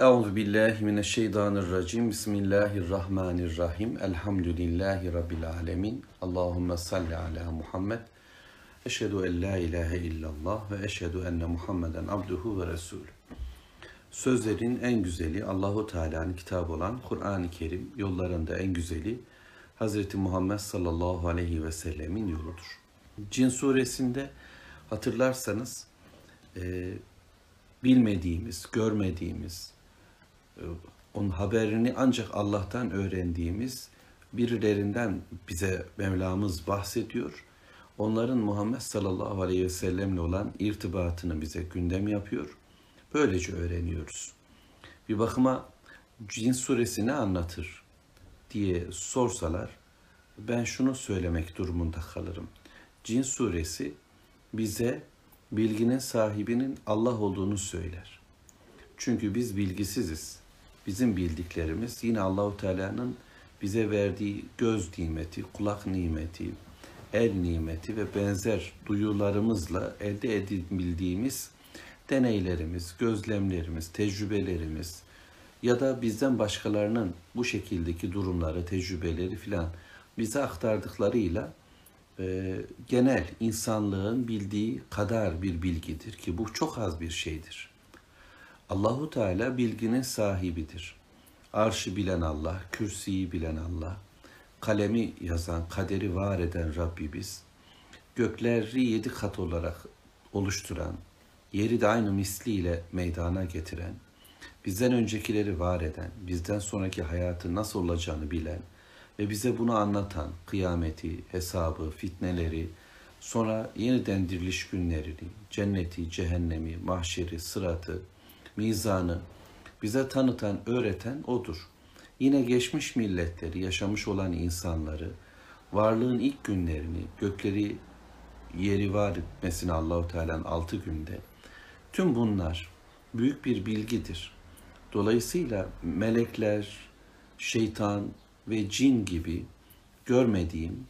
Euzu billahi mineşşeytanirracim. Bismillahirrahmanirrahim. Elhamdülillahi rabbil alamin. Allahumme salli ala Muhammed. Eşhedü en la ilahe illallah ve eşhedü enne Muhammeden abduhu ve resulü. Sözlerin en güzeli Allahu Teala'nın kitabı olan Kur'an-ı Kerim, yollarında en güzeli Hz. Muhammed sallallahu aleyhi ve sellemin yoludur. Cin suresinde hatırlarsanız e, bilmediğimiz, görmediğimiz, onun haberini ancak Allah'tan öğrendiğimiz birilerinden bize Mevlamız bahsediyor. Onların Muhammed sallallahu aleyhi ve sellemle olan irtibatını bize gündem yapıyor. Böylece öğreniyoruz. Bir bakıma Cin suresi ne anlatır diye sorsalar ben şunu söylemek durumunda kalırım. Cin suresi bize bilginin sahibinin Allah olduğunu söyler. Çünkü biz bilgisiziz. Bizim bildiklerimiz yine Allahu Teala'nın bize verdiği göz nimeti, kulak nimeti, el nimeti ve benzer duyularımızla elde edebildiğimiz deneylerimiz, gözlemlerimiz, tecrübelerimiz ya da bizden başkalarının bu şekildeki durumları, tecrübeleri filan bize aktardıklarıyla e, genel insanlığın bildiği kadar bir bilgidir ki bu çok az bir şeydir. Allahu Teala bilginin sahibidir. Arşı bilen Allah, kürsüyü bilen Allah, kalemi yazan, kaderi var eden Rabbimiz, gökleri yedi kat olarak oluşturan, yeri de aynı misliyle meydana getiren, bizden öncekileri var eden, bizden sonraki hayatı nasıl olacağını bilen, ve bize bunu anlatan kıyameti, hesabı, fitneleri, sonra yeniden diriliş günlerini, cenneti, cehennemi, mahşeri, sıratı, mizanı bize tanıtan, öğreten odur. Yine geçmiş milletleri, yaşamış olan insanları, varlığın ilk günlerini, gökleri yeri var etmesini Allahu Teala'nın altı günde. Tüm bunlar büyük bir bilgidir. Dolayısıyla melekler, şeytan, ve cin gibi görmediğim,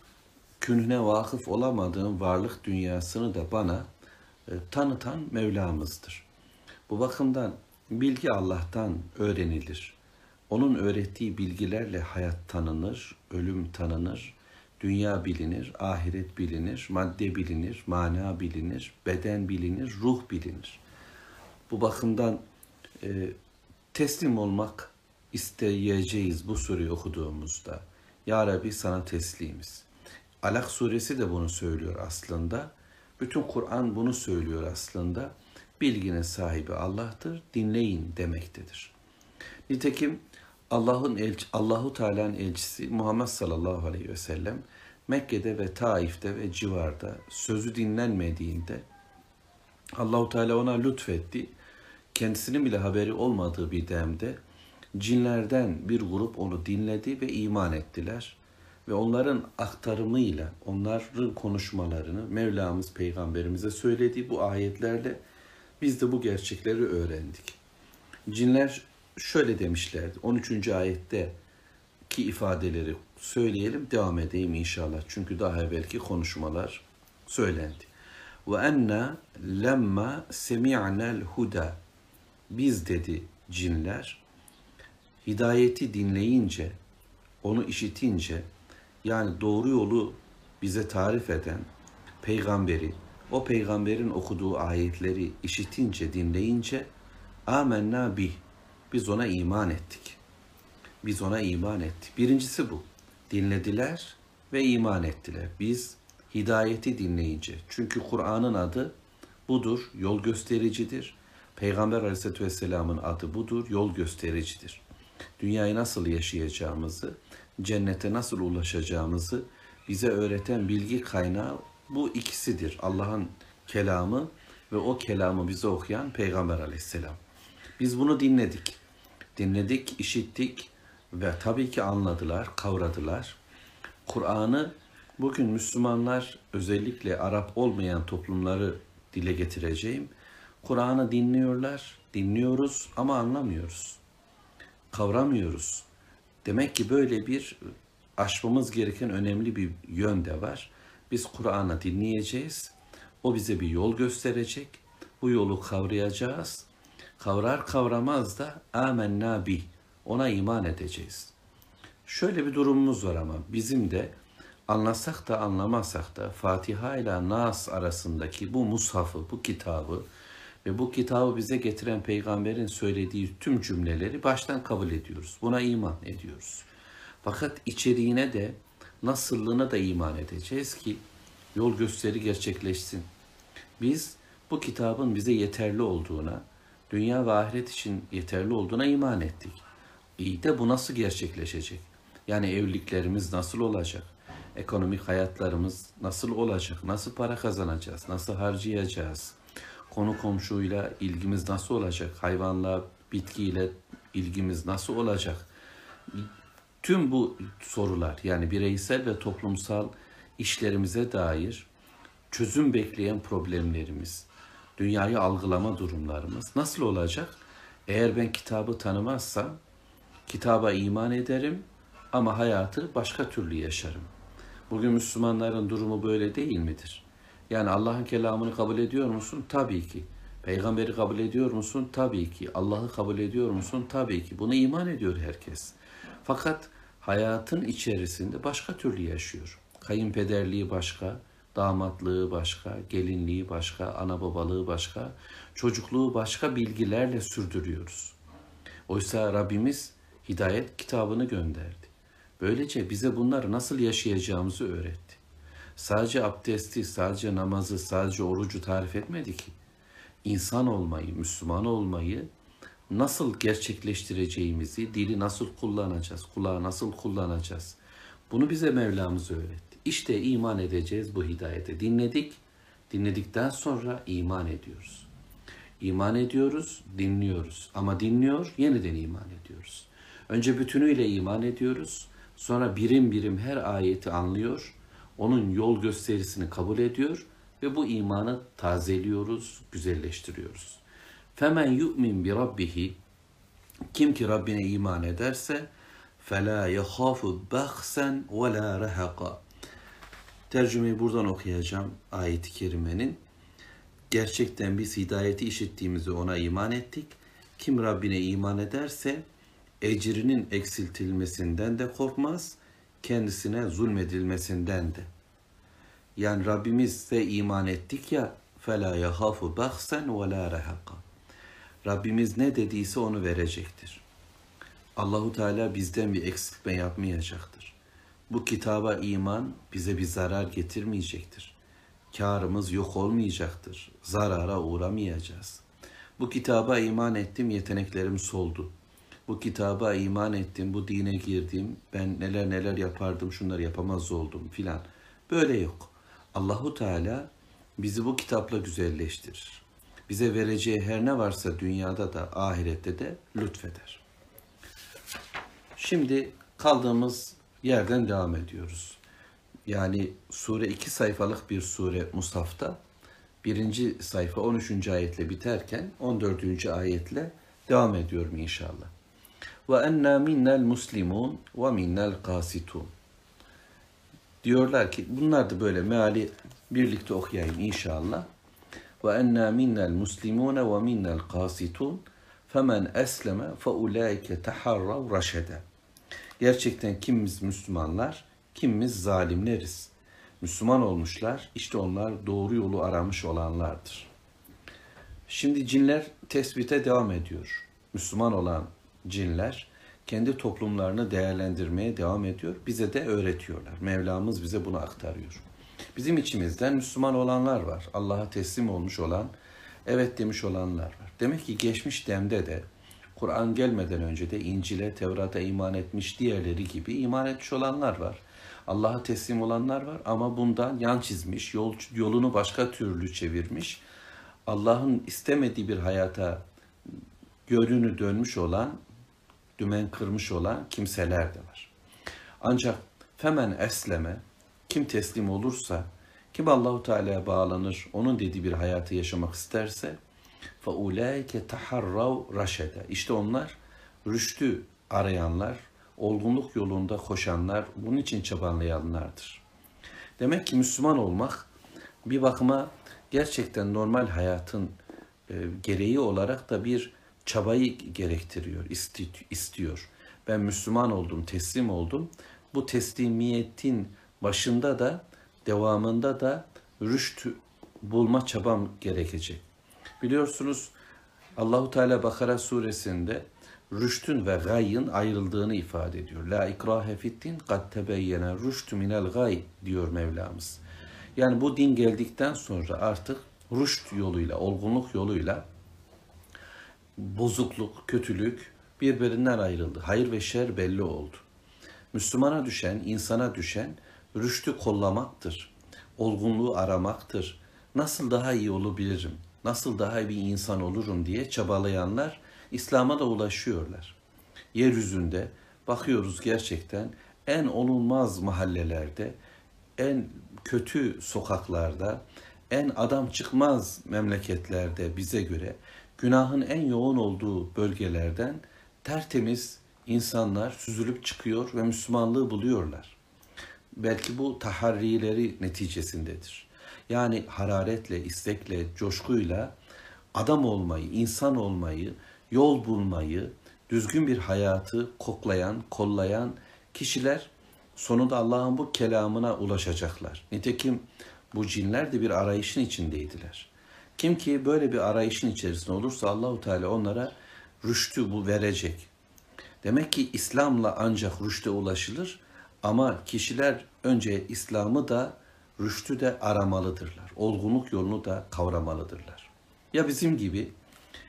künhüne vakıf olamadığım varlık dünyasını da bana e, tanıtan Mevlamızdır. Bu bakımdan bilgi Allah'tan öğrenilir. Onun öğrettiği bilgilerle hayat tanınır, ölüm tanınır, dünya bilinir, ahiret bilinir, madde bilinir, mana bilinir, beden bilinir, ruh bilinir. Bu bakımdan e, teslim olmak isteyeceğiz bu sureyi okuduğumuzda. Ya Rabbi sana teslimiz. Alak suresi de bunu söylüyor aslında. Bütün Kur'an bunu söylüyor aslında. Bilginin sahibi Allah'tır, dinleyin demektedir. Nitekim Allah'ın elçi, Allahu Teala'nın elçisi Muhammed sallallahu aleyhi ve sellem Mekke'de ve Taif'te ve civarda sözü dinlenmediğinde Allahu Teala ona lütfetti. Kendisinin bile haberi olmadığı bir demde cinlerden bir grup onu dinledi ve iman ettiler. Ve onların aktarımıyla, onların konuşmalarını Mevlamız Peygamberimize söyledi bu ayetlerle biz de bu gerçekleri öğrendik. Cinler şöyle demişlerdi. 13. ayette ki ifadeleri söyleyelim, devam edeyim inşallah. Çünkü daha evvelki konuşmalar söylendi. Ve enna lemma semi'nel huda. Biz dedi cinler hidayeti dinleyince, onu işitince, yani doğru yolu bize tarif eden peygamberi, o peygamberin okuduğu ayetleri işitince, dinleyince, amenna bih, biz ona iman ettik. Biz ona iman ettik. Birincisi bu. Dinlediler ve iman ettiler. Biz hidayeti dinleyince. Çünkü Kur'an'ın adı budur, yol göstericidir. Peygamber Aleyhisselatü Vesselam'ın adı budur, yol göstericidir dünyayı nasıl yaşayacağımızı, cennete nasıl ulaşacağımızı bize öğreten bilgi kaynağı bu ikisidir. Allah'ın kelamı ve o kelamı bize okuyan Peygamber aleyhisselam. Biz bunu dinledik. Dinledik, işittik ve tabii ki anladılar, kavradılar. Kur'an'ı bugün Müslümanlar özellikle Arap olmayan toplumları dile getireceğim. Kur'an'ı dinliyorlar, dinliyoruz ama anlamıyoruz kavramıyoruz. Demek ki böyle bir aşmamız gereken önemli bir yön de var. Biz Kur'an'ı dinleyeceğiz. O bize bir yol gösterecek. Bu yolu kavrayacağız. Kavrar kavramaz da amenna bi. Ona iman edeceğiz. Şöyle bir durumumuz var ama bizim de anlasak da anlamasak da Fatiha ile Nas arasındaki bu mushafı, bu kitabı ve bu kitabı bize getiren peygamberin söylediği tüm cümleleri baştan kabul ediyoruz. Buna iman ediyoruz. Fakat içeriğine de nasıllığına da iman edeceğiz ki yol gösteri gerçekleşsin. Biz bu kitabın bize yeterli olduğuna, dünya ve ahiret için yeterli olduğuna iman ettik. İyi de bu nasıl gerçekleşecek? Yani evliliklerimiz nasıl olacak? Ekonomik hayatlarımız nasıl olacak? Nasıl para kazanacağız? Nasıl harcayacağız? Konu komşuyla ilgimiz nasıl olacak? Hayvanla, bitkiyle ilgimiz nasıl olacak? Tüm bu sorular yani bireysel ve toplumsal işlerimize dair çözüm bekleyen problemlerimiz, dünyayı algılama durumlarımız nasıl olacak? Eğer ben kitabı tanımazsam kitaba iman ederim ama hayatı başka türlü yaşarım. Bugün Müslümanların durumu böyle değil midir? Yani Allah'ın kelamını kabul ediyor musun? Tabii ki. Peygamberi kabul ediyor musun? Tabii ki. Allah'ı kabul ediyor musun? Tabii ki. Bunu iman ediyor herkes. Fakat hayatın içerisinde başka türlü yaşıyor. Kayınpederliği başka, damatlığı başka, gelinliği başka, ana babalığı başka, çocukluğu başka bilgilerle sürdürüyoruz. Oysa Rabbimiz hidayet kitabını gönderdi. Böylece bize bunları nasıl yaşayacağımızı öğretti. Sadece abdesti, sadece namazı, sadece orucu tarif etmedi ki. İnsan olmayı, Müslüman olmayı nasıl gerçekleştireceğimizi, dili nasıl kullanacağız, kulağı nasıl kullanacağız. Bunu bize Mevlamız öğretti. İşte iman edeceğiz bu hidayete. Dinledik, dinledikten sonra iman ediyoruz. İman ediyoruz, dinliyoruz. Ama dinliyor, yeniden iman ediyoruz. Önce bütünüyle iman ediyoruz. Sonra birim birim her ayeti anlıyor. Onun yol gösterisini kabul ediyor ve bu imanı tazeliyoruz, güzelleştiriyoruz. Femen yu'min bi rabbihi kim ki Rabbine iman ederse fela yahafu bahsen ve la rahaqa. Tercümeyi buradan okuyacağım ayet-i kerimenin. Gerçekten biz hidayeti işittiğimizi ona iman ettik. Kim Rabbine iman ederse ecrinin eksiltilmesinden de korkmaz, kendisine zulmedilmesinden de. Yani Rabbimizse iman ettik ya فَلَا يَخَافُ بَخْسًا وَلَا رَهَقًا Rabbimiz ne dediyse onu verecektir. Allahu Teala bizden bir eksiltme yapmayacaktır. Bu kitaba iman bize bir zarar getirmeyecektir. Karımız yok olmayacaktır. Zarara uğramayacağız. Bu kitaba iman ettim, yeteneklerim soldu. Bu kitaba iman ettim, bu dine girdim, ben neler neler yapardım, şunları yapamaz oldum filan. Böyle yok. Allahu Teala bizi bu kitapla güzelleştirir. Bize vereceği her ne varsa dünyada da ahirette de lütfeder. Şimdi kaldığımız yerden devam ediyoruz. Yani sure iki sayfalık bir sure Musaf'ta birinci sayfa 13. ayetle biterken 14. ayetle devam ediyorum inşallah. Ve enna minnel muslimun ve minnel kasitun. Diyorlar ki bunlar da böyle meali birlikte okuyayım inşallah. Muslimune ve minnel kasitun femen esleme fe ulaike taharrav raşede. Gerçekten kimimiz Müslümanlar, kimimiz zalimleriz. Müslüman olmuşlar, işte onlar doğru yolu aramış olanlardır. Şimdi cinler tespite devam ediyor. Müslüman olan cinler kendi toplumlarını değerlendirmeye devam ediyor. Bize de öğretiyorlar. Mevlamız bize bunu aktarıyor. Bizim içimizden Müslüman olanlar var. Allah'a teslim olmuş olan, evet demiş olanlar var. Demek ki geçmiş demde de Kur'an gelmeden önce de İncil'e, Tevrat'a iman etmiş diğerleri gibi iman etmiş olanlar var. Allah'a teslim olanlar var ama bundan yan çizmiş, yol, yolunu başka türlü çevirmiş. Allah'ın istemediği bir hayata gönlünü dönmüş olan, dümen kırmış olan kimseler de var. Ancak femen esleme, kim teslim olursa, kim Allahu Teala'ya bağlanır, onun dediği bir hayatı yaşamak isterse fa faulaike taharrav raşede. İşte onlar rüştü arayanlar, olgunluk yolunda koşanlar, bunun için çabanlayanlardır. Demek ki Müslüman olmak bir bakıma gerçekten normal hayatın e, gereği olarak da bir çabayı gerektiriyor, istiyor. Ben Müslüman oldum, teslim oldum. Bu teslimiyetin başında da devamında da rüşt bulma çabam gerekecek. Biliyorsunuz Allahu Teala Bakara suresinde rüştün ve gayyın ayrıldığını ifade ediyor. La ikrahe fiddin kad tebeyyene rüştü minel gay diyor Mevlamız. Yani bu din geldikten sonra artık rüşt yoluyla, olgunluk yoluyla bozukluk, kötülük birbirinden ayrıldı. Hayır ve şer belli oldu. Müslümana düşen, insana düşen rüştü kollamaktır. Olgunluğu aramaktır. Nasıl daha iyi olabilirim? Nasıl daha iyi bir insan olurum diye çabalayanlar İslam'a da ulaşıyorlar. Yeryüzünde bakıyoruz gerçekten en olunmaz mahallelerde, en kötü sokaklarda, en adam çıkmaz memleketlerde bize göre günahın en yoğun olduğu bölgelerden tertemiz insanlar süzülüp çıkıyor ve Müslümanlığı buluyorlar. Belki bu taharrileri neticesindedir. Yani hararetle, istekle, coşkuyla adam olmayı, insan olmayı, yol bulmayı, düzgün bir hayatı koklayan, kollayan kişiler sonunda Allah'ın bu kelamına ulaşacaklar. Nitekim bu cinler de bir arayışın içindeydiler. Kim ki böyle bir arayışın içerisinde olursa Allahu Teala onlara rüştü bu verecek. Demek ki İslam'la ancak rüşte ulaşılır ama kişiler önce İslam'ı da rüştü de aramalıdırlar. Olgunluk yolunu da kavramalıdırlar. Ya bizim gibi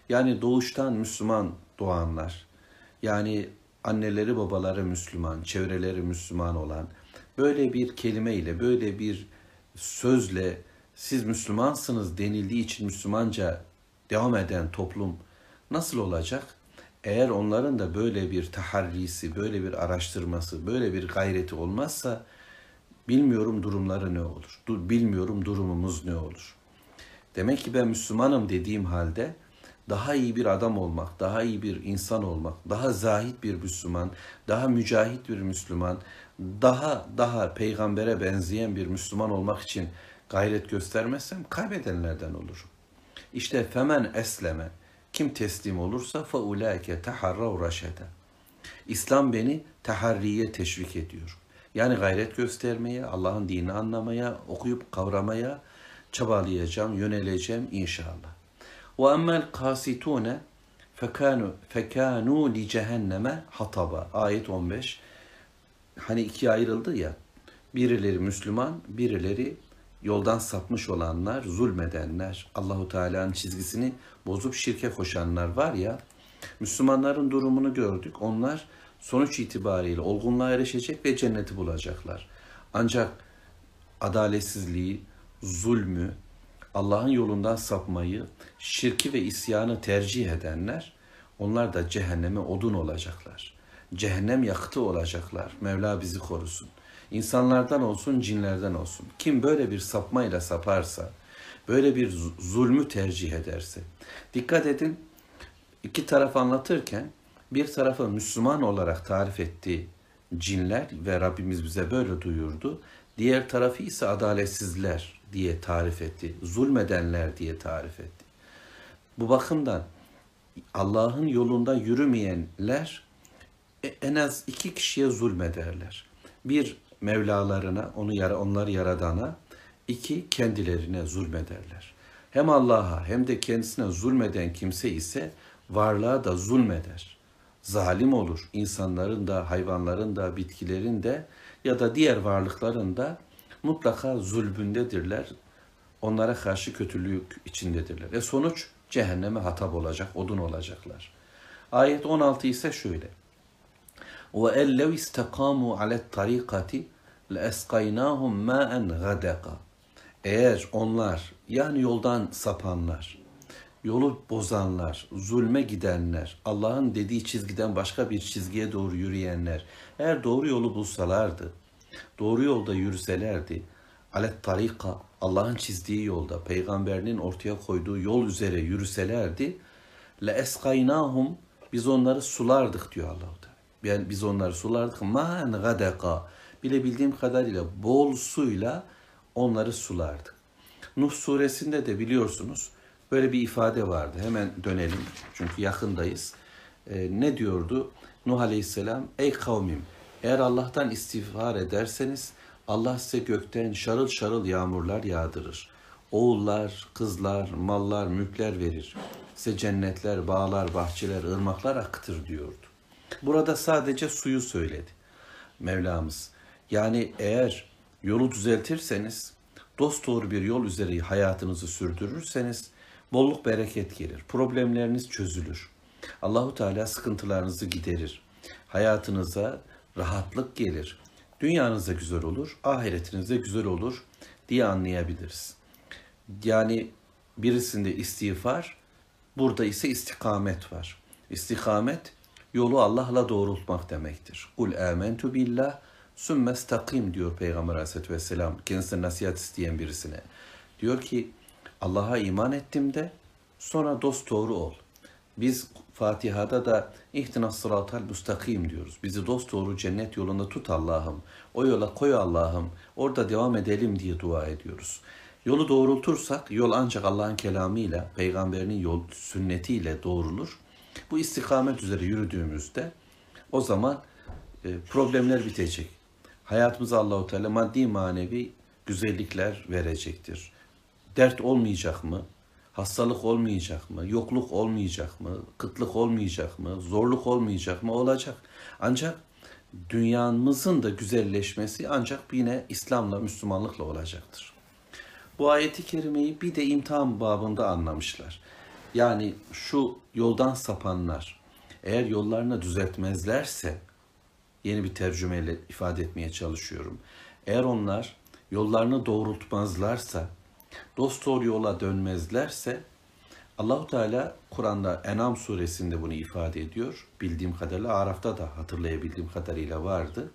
yani doğuştan Müslüman doğanlar, yani anneleri babaları Müslüman, çevreleri Müslüman olan böyle bir kelimeyle, böyle bir sözle siz Müslümansınız denildiği için Müslümanca devam eden toplum nasıl olacak? Eğer onların da böyle bir taharrisi, böyle bir araştırması, böyle bir gayreti olmazsa bilmiyorum durumları ne olur. Bilmiyorum durumumuz ne olur. Demek ki ben Müslümanım dediğim halde daha iyi bir adam olmak, daha iyi bir insan olmak, daha zahit bir Müslüman, daha mücahit bir Müslüman, daha daha peygambere benzeyen bir Müslüman olmak için gayret göstermezsem kaybedenlerden olurum. İşte femen esleme kim teslim olursa fa ulaike taharrav raşede. İslam beni taharriye teşvik ediyor. Yani gayret göstermeye, Allah'ın dinini anlamaya, okuyup kavramaya çabalayacağım, yöneleceğim inşallah. Ve emmel kasitune fekanu fekanu li cehenneme hataba. Ayet 15. Hani ikiye ayrıldı ya. Birileri Müslüman, birileri yoldan sapmış olanlar, zulmedenler, Allahu Teala'nın çizgisini bozup şirke koşanlar var ya. Müslümanların durumunu gördük. Onlar sonuç itibariyle olgunluğa erişecek ve cenneti bulacaklar. Ancak adaletsizliği, zulmü, Allah'ın yolundan sapmayı, şirki ve isyanı tercih edenler, onlar da cehenneme odun olacaklar. Cehennem yakıtı olacaklar. Mevla bizi korusun. İnsanlardan olsun, cinlerden olsun. Kim böyle bir sapmayla saparsa, böyle bir zulmü tercih ederse. Dikkat edin, iki taraf anlatırken bir tarafı Müslüman olarak tarif etti cinler ve Rabbimiz bize böyle duyurdu. Diğer tarafı ise adaletsizler diye tarif etti. Zulmedenler diye tarif etti. Bu bakımdan Allah'ın yolunda yürümeyenler e, en az iki kişiye zulmederler. Bir Mevlalarına, onu onları yaradana, iki kendilerine zulmederler. Hem Allah'a hem de kendisine zulmeden kimse ise varlığa da zulmeder. Zalim olur. İnsanların da, hayvanların da, bitkilerin de ya da diğer varlıkların da mutlaka zulbündedirler. Onlara karşı kötülük içindedirler. E sonuç cehenneme hatap olacak, odun olacaklar. Ayet 16 ise şöyle. وَاَنْ لَوْ اِسْتَقَامُوا عَلَى الطَّرِيقَةِ لَاَسْقَيْنَاهُمْ مَاءً غَدَقًا eğer onlar yani yoldan sapanlar, yolu bozanlar, zulme gidenler, Allah'ın dediği çizgiden başka bir çizgiye doğru yürüyenler eğer doğru yolu bulsalardı, doğru yolda yürüselerdi, alet tarika, Allah'ın çizdiği yolda, peygamberinin ortaya koyduğu yol üzere yürüselerdi, le eskaynahum, biz onları sulardık diyor Allah-u Teala. Yani biz onları sulardık. Ma'en gadeka. Bilebildiğim kadarıyla bol suyla onları sulardık. Nuh suresinde de biliyorsunuz böyle bir ifade vardı. Hemen dönelim çünkü yakındayız. Ee, ne diyordu? Nuh Aleyhisselam, ey kavmim eğer Allah'tan istiğfar ederseniz Allah size gökten şarıl şarıl yağmurlar yağdırır. Oğullar, kızlar, mallar, mülkler verir. Size cennetler, bağlar, bahçeler, ırmaklar akıtır diyordu. Burada sadece suyu söyledi Mevlamız. Yani eğer yolu düzeltirseniz, dost doğru bir yol üzere hayatınızı sürdürürseniz bolluk bereket gelir. Problemleriniz çözülür. Allahu Teala sıkıntılarınızı giderir. Hayatınıza rahatlık gelir. Dünyanız da güzel olur, ahiretiniz de güzel olur diye anlayabiliriz. Yani birisinde istiğfar, burada ise istikamet var. İstikamet yolu Allah'la doğrultmak demektir. Kul amentu billah sümme stakim diyor Peygamber aleyhissalatü vesselam kendisine nasihat isteyen birisine. Diyor ki Allah'a iman ettim de sonra dost doğru ol. Biz Fatiha'da da ihtinas sıratal müstakim diyoruz. Bizi dost doğru cennet yolunda tut Allah'ım. O yola koy Allah'ım. Orada devam edelim diye dua ediyoruz. Yolu doğrultursak yol ancak Allah'ın kelamıyla, peygamberinin yol sünnetiyle doğrulur. Bu istikamet üzere yürüdüğümüzde o zaman e, problemler bitecek. Hayatımıza Allahu Teala maddi manevi güzellikler verecektir. Dert olmayacak mı? Hastalık olmayacak mı? Yokluk olmayacak mı? Kıtlık olmayacak mı? Zorluk olmayacak mı? Olacak. Ancak dünyamızın da güzelleşmesi ancak yine İslam'la, Müslümanlıkla olacaktır. Bu ayeti kerimeyi bir de imtihan babında anlamışlar. Yani şu yoldan sapanlar eğer yollarını düzeltmezlerse yeni bir tercümeyle ifade etmeye çalışıyorum. Eğer onlar yollarını doğrultmazlarsa, dost doğru yola dönmezlerse Allahu Teala Kur'an'da Enam suresinde bunu ifade ediyor. Bildiğim kadarıyla Araf'ta da hatırlayabildiğim kadarıyla vardı.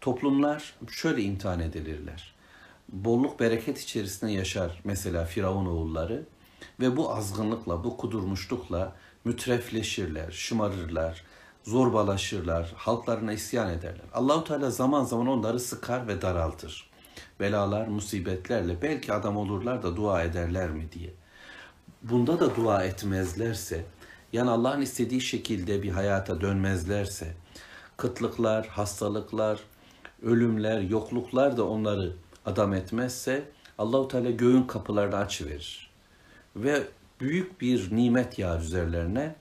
Toplumlar şöyle imtihan edilirler. Bolluk bereket içerisinde yaşar mesela Firavun oğulları ve bu azgınlıkla, bu kudurmuşlukla mütrefleşirler, şımarırlar, zorbalaşırlar, halklarına isyan ederler. Allahu Teala zaman zaman onları sıkar ve daraltır. Belalar, musibetlerle belki adam olurlar da dua ederler mi diye. Bunda da dua etmezlerse, yani Allah'ın istediği şekilde bir hayata dönmezlerse, kıtlıklar, hastalıklar, ölümler, yokluklar da onları adam etmezse Allahu Teala göğün kapılarını açıverir. Ve büyük bir nimet yağar üzerlerine.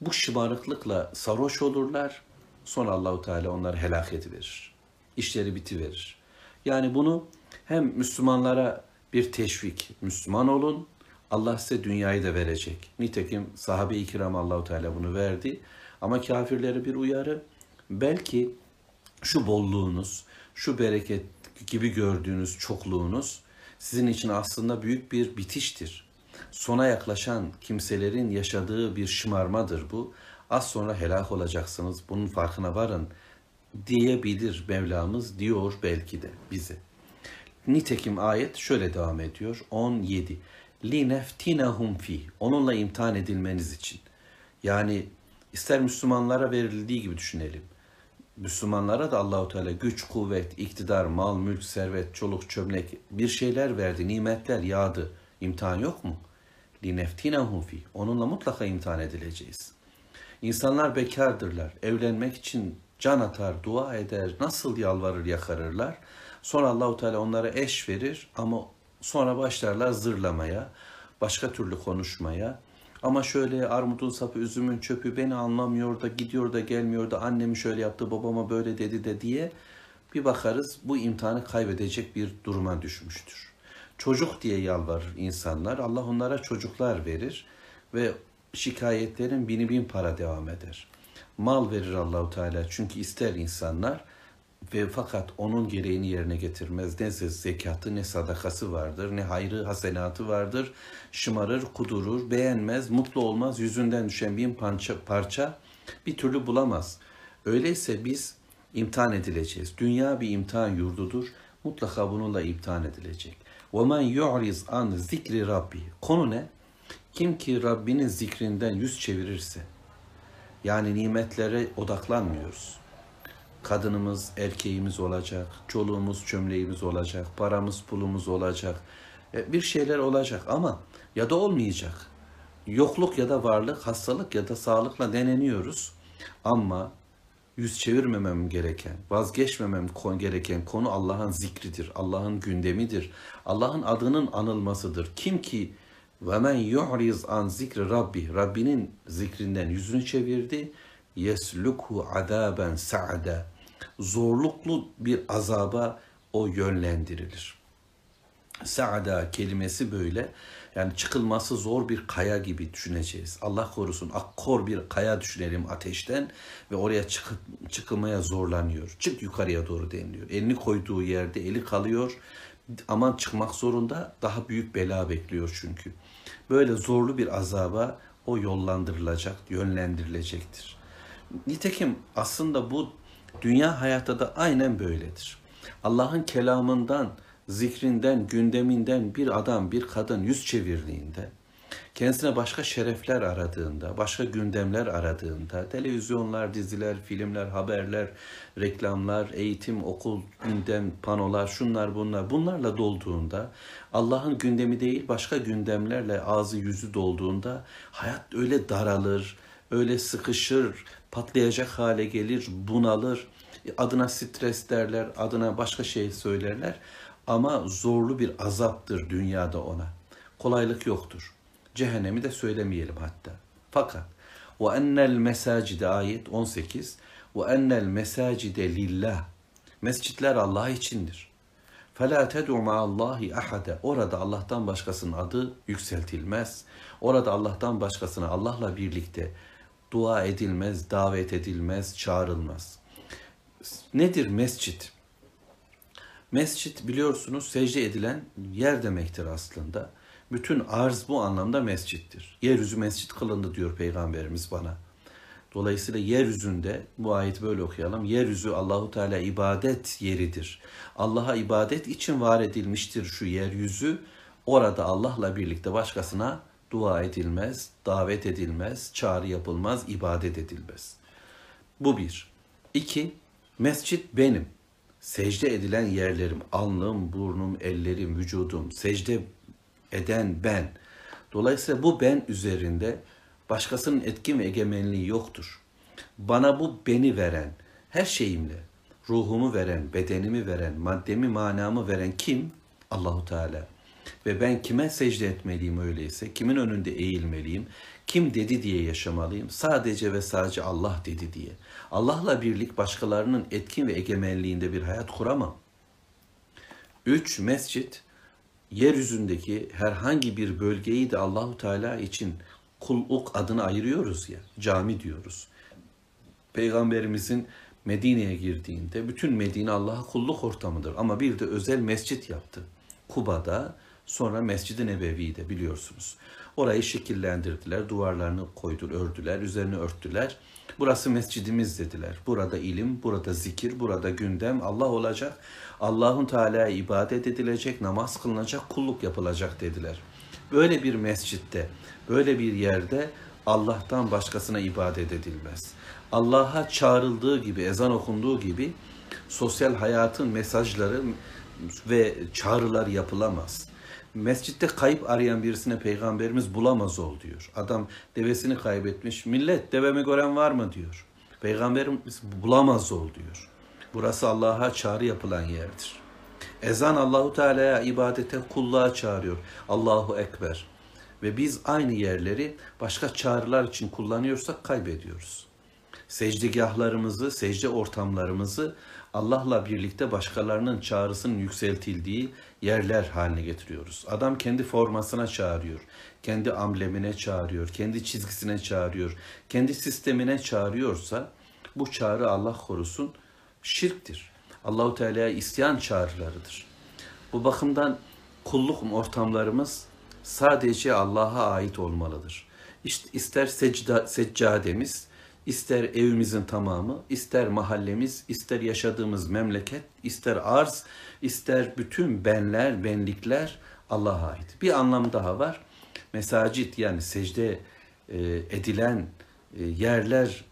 Bu şımarıklıkla sarhoş olurlar. Sonra Allahu Teala onları helak ediverir. İşleri bitiverir. Yani bunu hem Müslümanlara bir teşvik, Müslüman olun, Allah size dünyayı da verecek. Nitekim sahabe-i kiram Allahu Teala bunu verdi. Ama kafirlere bir uyarı. Belki şu bolluğunuz, şu bereket gibi gördüğünüz çokluğunuz sizin için aslında büyük bir bitiştir. Sona yaklaşan kimselerin yaşadığı bir şımarmadır bu. Az sonra helak olacaksınız. Bunun farkına varın diyebilir Mevlamız diyor belki de bize. Nitekim ayet şöyle devam ediyor. 17. Lineftinehum fi. Onunla imtihan edilmeniz için. Yani ister Müslümanlara verildiği gibi düşünelim. Müslümanlara da Allahu Teala güç, kuvvet, iktidar, mal, mülk, servet, çoluk, çömlek bir şeyler verdi, nimetler yağdı. İmtihan yok mu? Lineftinehum fi. Onunla mutlaka imtihan edileceğiz. İnsanlar bekardırlar. Evlenmek için can atar, dua eder, nasıl yalvarır, yakarırlar. Sonra Allahu Teala onlara eş verir ama sonra başlarlar zırlamaya, başka türlü konuşmaya. Ama şöyle armudun sapı, üzümün çöpü beni anlamıyor da gidiyor da gelmiyor da annemi şöyle yaptı, babama böyle dedi de diye bir bakarız bu imtihanı kaybedecek bir duruma düşmüştür. Çocuk diye yalvarır insanlar. Allah onlara çocuklar verir ve şikayetlerin bini bin para devam eder. Mal verir Allahu Teala çünkü ister insanlar ve fakat onun gereğini yerine getirmez. Ne zekatı ne sadakası vardır, ne hayrı hasenatı vardır. Şımarır, kudurur, beğenmez, mutlu olmaz, yüzünden düşen bir parça, parça bir türlü bulamaz. Öyleyse biz imtihan edileceğiz. Dünya bir imtihan yurdudur. Mutlaka bununla imtihan edilecek. وَمَنْ يُعْرِزْ an zikri Rabbi. Konu ne? Kim ki Rabbinin zikrinden yüz çevirirse, yani nimetlere odaklanmıyoruz. Kadınımız, erkeğimiz olacak, çoluğumuz, çömleğimiz olacak, paramız, pulumuz olacak. E, bir şeyler olacak ama ya da olmayacak. yokluk ya da varlık, hastalık ya da sağlıkla deneniyoruz. Ama yüz çevirmemem gereken, vazgeçmemem gereken konu Allah'ın zikridir, Allah'ın gündemidir, Allah'ın adının anılmasıdır. Kim ki ve men yu'riz an zikri Rabbi, Rabbinin zikrinden yüzünü çevirdi, yeslukhu azaben sa'da. Zorluklu bir azaba o yönlendirilir. Sa'da kelimesi böyle. Yani çıkılması zor bir kaya gibi düşüneceğiz. Allah korusun akkor bir kaya düşünelim ateşten ve oraya çıkıp, çıkılmaya zorlanıyor. Çık yukarıya doğru deniliyor. Elini koyduğu yerde eli kalıyor. Aman çıkmak zorunda daha büyük bela bekliyor çünkü. Böyle zorlu bir azaba o yollandırılacak, yönlendirilecektir. Nitekim aslında bu dünya hayatta da aynen böyledir. Allah'ın kelamından, zikrinden, gündeminden bir adam, bir kadın yüz çevirdiğinde, kendisine başka şerefler aradığında, başka gündemler aradığında, televizyonlar, diziler, filmler, haberler, reklamlar, eğitim, okul, gündem, panolar, şunlar bunlar, bunlarla dolduğunda, Allah'ın gündemi değil başka gündemlerle ağzı yüzü dolduğunda, hayat öyle daralır, öyle sıkışır, patlayacak hale gelir, bunalır, adına stres derler, adına başka şey söylerler. Ama zorlu bir azaptır dünyada ona. Kolaylık yoktur. Cehennemi de söylemeyelim hatta. Fakat ve ennel mesacide ayet 18 ve ennel mesacide lillah. Mescitler Allah içindir. فَلَا تَدْعُ مَا اللّٰهِ اَحَدَ Orada Allah'tan başkasının adı yükseltilmez. Orada Allah'tan başkasına Allah'la birlikte dua edilmez, davet edilmez, çağrılmaz. Nedir mescit? Mescit biliyorsunuz secde edilen yer demektir aslında. Bütün arz bu anlamda mescittir. Yeryüzü mescit kılındı diyor Peygamberimiz bana. Dolayısıyla yeryüzünde bu ayeti böyle okuyalım. Yeryüzü Allahu Teala ibadet yeridir. Allah'a ibadet için var edilmiştir şu yeryüzü. Orada Allah'la birlikte başkasına dua edilmez, davet edilmez, çağrı yapılmaz, ibadet edilmez. Bu bir. İki, mescit benim secde edilen yerlerim, alnım, burnum, ellerim, vücudum, secde eden ben. Dolayısıyla bu ben üzerinde başkasının etkin ve egemenliği yoktur. Bana bu beni veren, her şeyimle, ruhumu veren, bedenimi veren, maddemi, manamı veren kim? Allahu Teala. Ve ben kime secde etmeliyim öyleyse, kimin önünde eğilmeliyim, kim dedi diye yaşamalıyım, sadece ve sadece Allah dedi diye. Allah'la birlik başkalarının etkin ve egemenliğinde bir hayat kuramam. Üç, mescit, yeryüzündeki herhangi bir bölgeyi de Allahu Teala için kulluk adını ayırıyoruz ya, cami diyoruz. Peygamberimizin Medine'ye girdiğinde bütün Medine Allah'a kulluk ortamıdır ama bir de özel mescit yaptı. Kuba'da sonra Mescid-i Nebevi'de biliyorsunuz. Orayı şekillendirdiler, duvarlarını koydur, ördüler, üzerine örttüler. Burası mescidimiz dediler. Burada ilim, burada zikir, burada gündem Allah olacak. Allah'ın Teala'ya ibadet edilecek, namaz kılınacak, kulluk yapılacak dediler. Böyle bir mescitte, böyle bir yerde Allah'tan başkasına ibadet edilmez. Allah'a çağrıldığı gibi, ezan okunduğu gibi sosyal hayatın mesajları ve çağrılar yapılamaz. Mescitte kayıp arayan birisine peygamberimiz bulamaz ol diyor. Adam devesini kaybetmiş. Millet devemi gören var mı diyor. Peygamberimiz bulamaz ol diyor. Burası Allah'a çağrı yapılan yerdir. Ezan Allahu Teala'ya ibadete kulluğa çağırıyor. Allahu Ekber. Ve biz aynı yerleri başka çağrılar için kullanıyorsak kaybediyoruz. Secdegahlarımızı, secde ortamlarımızı Allah'la birlikte başkalarının çağrısının yükseltildiği yerler haline getiriyoruz. Adam kendi formasına çağırıyor, kendi amblemine çağırıyor, kendi çizgisine çağırıyor, kendi sistemine çağırıyorsa bu çağrı Allah korusun şirktir. Allahu Teala'ya isyan çağrılarıdır. Bu bakımdan kulluk ortamlarımız sadece Allah'a ait olmalıdır. İşte ister secda, seccademiz, ister evimizin tamamı, ister mahallemiz, ister yaşadığımız memleket, ister arz, ister bütün benler, benlikler Allah'a ait. Bir anlam daha var. Mesacit yani secde e, edilen e, yerler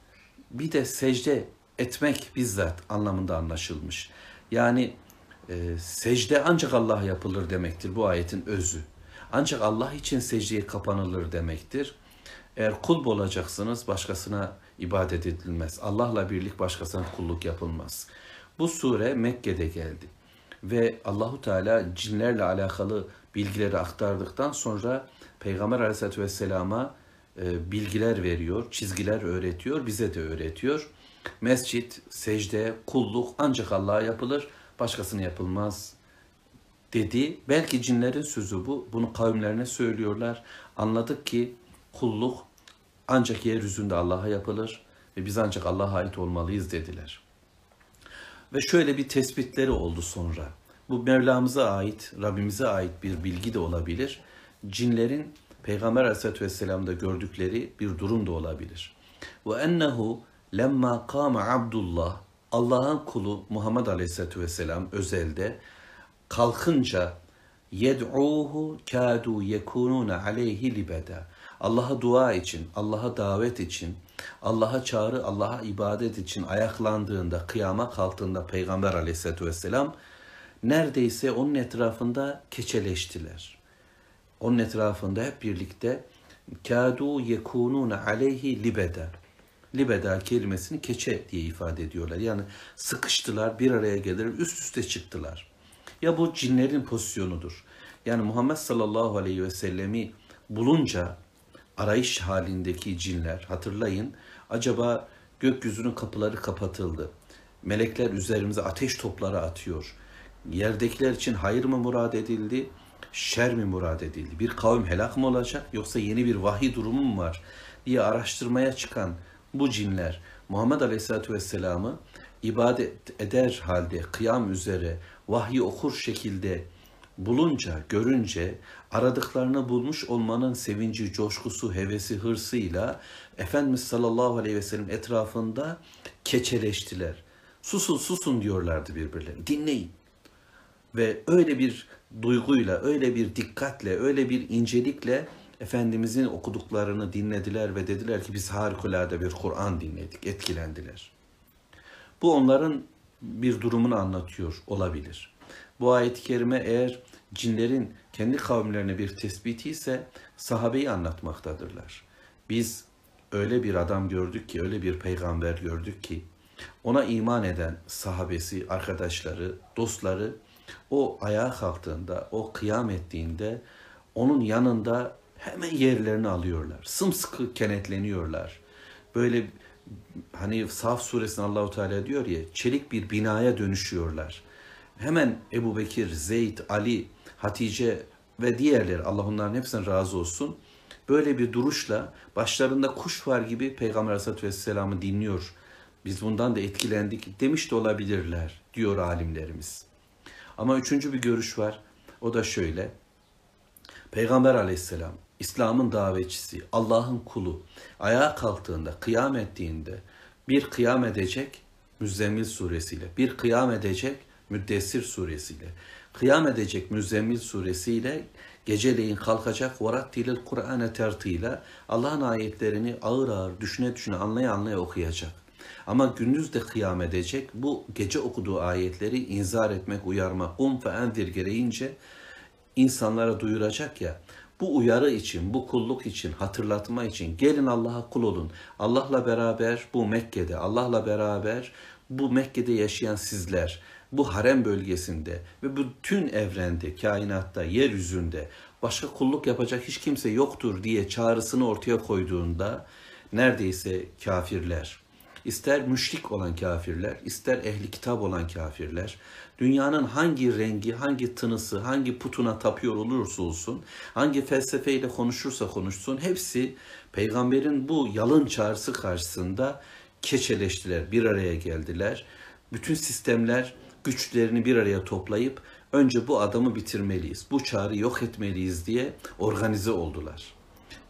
bir de secde etmek bizzat anlamında anlaşılmış. Yani e, secde ancak Allah'a yapılır demektir bu ayetin özü. Ancak Allah için secdeye kapanılır demektir. Eğer kul olacaksınız başkasına ibadet edilmez. Allah'la birlik başkasına kulluk yapılmaz. Bu sure Mekke'de geldi. Ve Allahu Teala cinlerle alakalı bilgileri aktardıktan sonra Peygamber Aleyhisselatü Vesselam'a e, bilgiler veriyor, çizgiler öğretiyor, bize de öğretiyor. Mescit, secde, kulluk ancak Allah'a yapılır, başkasına yapılmaz dedi. Belki cinlerin sözü bu. Bunu kavimlerine söylüyorlar. Anladık ki kulluk ancak yeryüzünde Allah'a yapılır ve biz ancak Allah'a ait olmalıyız dediler. Ve şöyle bir tespitleri oldu sonra. Bu Mevlamıza ait, Rabbimize ait bir bilgi de olabilir. Cinlerin Peygamber Aleyhisselatü Vesselam'da gördükleri bir durum da olabilir. Ve ennehu lemma kâme Abdullah Allah'ın kulu Muhammed Aleyhisselatü Vesselam özelde kalkınca yed'uhu kâdû yekûnûne aleyhi libeda. Allah'a dua için, Allah'a davet için, Allah'a çağrı, Allah'a ibadet için ayaklandığında, kıyama kalktığında Peygamber aleyhissalatü vesselam neredeyse onun etrafında keçeleştiler. Onun etrafında hep birlikte kâdû yekûnûne aleyhi libeda. Libeda kelimesini keçe diye ifade ediyorlar. Yani sıkıştılar, bir araya gelir, üst üste çıktılar. Ya bu cinlerin pozisyonudur. Yani Muhammed sallallahu aleyhi ve sellemi bulunca arayış halindeki cinler hatırlayın acaba gökyüzünün kapıları kapatıldı. Melekler üzerimize ateş topları atıyor. Yerdekiler için hayır mı murad edildi, şer mi murad edildi? Bir kavim helak mı olacak yoksa yeni bir vahiy durumu mu var diye araştırmaya çıkan bu cinler Muhammed Aleyhisselatü Vesselam'ı ibadet eder halde kıyam üzere vahyi okur şekilde bulunca, görünce aradıklarını bulmuş olmanın sevinci, coşkusu, hevesi, hırsıyla Efendimiz sallallahu aleyhi ve sellem etrafında keçeleştiler. Susun susun diyorlardı birbirlerine. Dinleyin. Ve öyle bir duyguyla, öyle bir dikkatle, öyle bir incelikle Efendimizin okuduklarını dinlediler ve dediler ki biz harikulade bir Kur'an dinledik, etkilendiler. Bu onların bir durumunu anlatıyor olabilir. Bu ayet-i kerime eğer cinlerin kendi kavimlerine bir tespiti ise sahabeyi anlatmaktadırlar. Biz öyle bir adam gördük ki, öyle bir peygamber gördük ki, ona iman eden sahabesi, arkadaşları, dostları o ayağa kalktığında, o kıyam ettiğinde onun yanında hemen yerlerini alıyorlar. Sımsıkı kenetleniyorlar. Böyle hani Saf suresinde Allahu Teala diyor ya çelik bir binaya dönüşüyorlar. Hemen Ebu Bekir, Zeyd, Ali, Hatice ve diğerleri Allah onların hepsine razı olsun. Böyle bir duruşla başlarında kuş var gibi Peygamber Aleyhisselatü Vesselam'ı dinliyor. Biz bundan da etkilendik demiş de olabilirler diyor alimlerimiz. Ama üçüncü bir görüş var. O da şöyle. Peygamber Aleyhisselam İslam'ın davetçisi, Allah'ın kulu ayağa kalktığında, kıyam ettiğinde bir kıyam edecek Müzzemmil suresiyle, bir kıyam edecek Müddessir suresiyle, kıyam edecek Müzzemmil suresiyle geceleyin kalkacak varattilil Kur'an'e tertile Allah'ın ayetlerini ağır ağır düşüne düşüne anlaya anlaya okuyacak. Ama gündüz de kıyam edecek bu gece okuduğu ayetleri inzar etmek, uyarmak, um fe endir gereğince insanlara duyuracak ya bu uyarı için, bu kulluk için, hatırlatma için gelin Allah'a kul olun. Allah'la beraber bu Mekke'de, Allah'la beraber bu Mekke'de yaşayan sizler, bu harem bölgesinde ve bütün evrende, kainatta, yeryüzünde başka kulluk yapacak hiç kimse yoktur diye çağrısını ortaya koyduğunda neredeyse kafirler, ister müşrik olan kafirler, ister ehli kitap olan kafirler, dünyanın hangi rengi, hangi tınısı, hangi putuna tapıyor olursa olsun, hangi felsefeyle konuşursa konuşsun, hepsi peygamberin bu yalın çağrısı karşısında keçeleştiler, bir araya geldiler. Bütün sistemler güçlerini bir araya toplayıp önce bu adamı bitirmeliyiz, bu çağrı yok etmeliyiz diye organize oldular.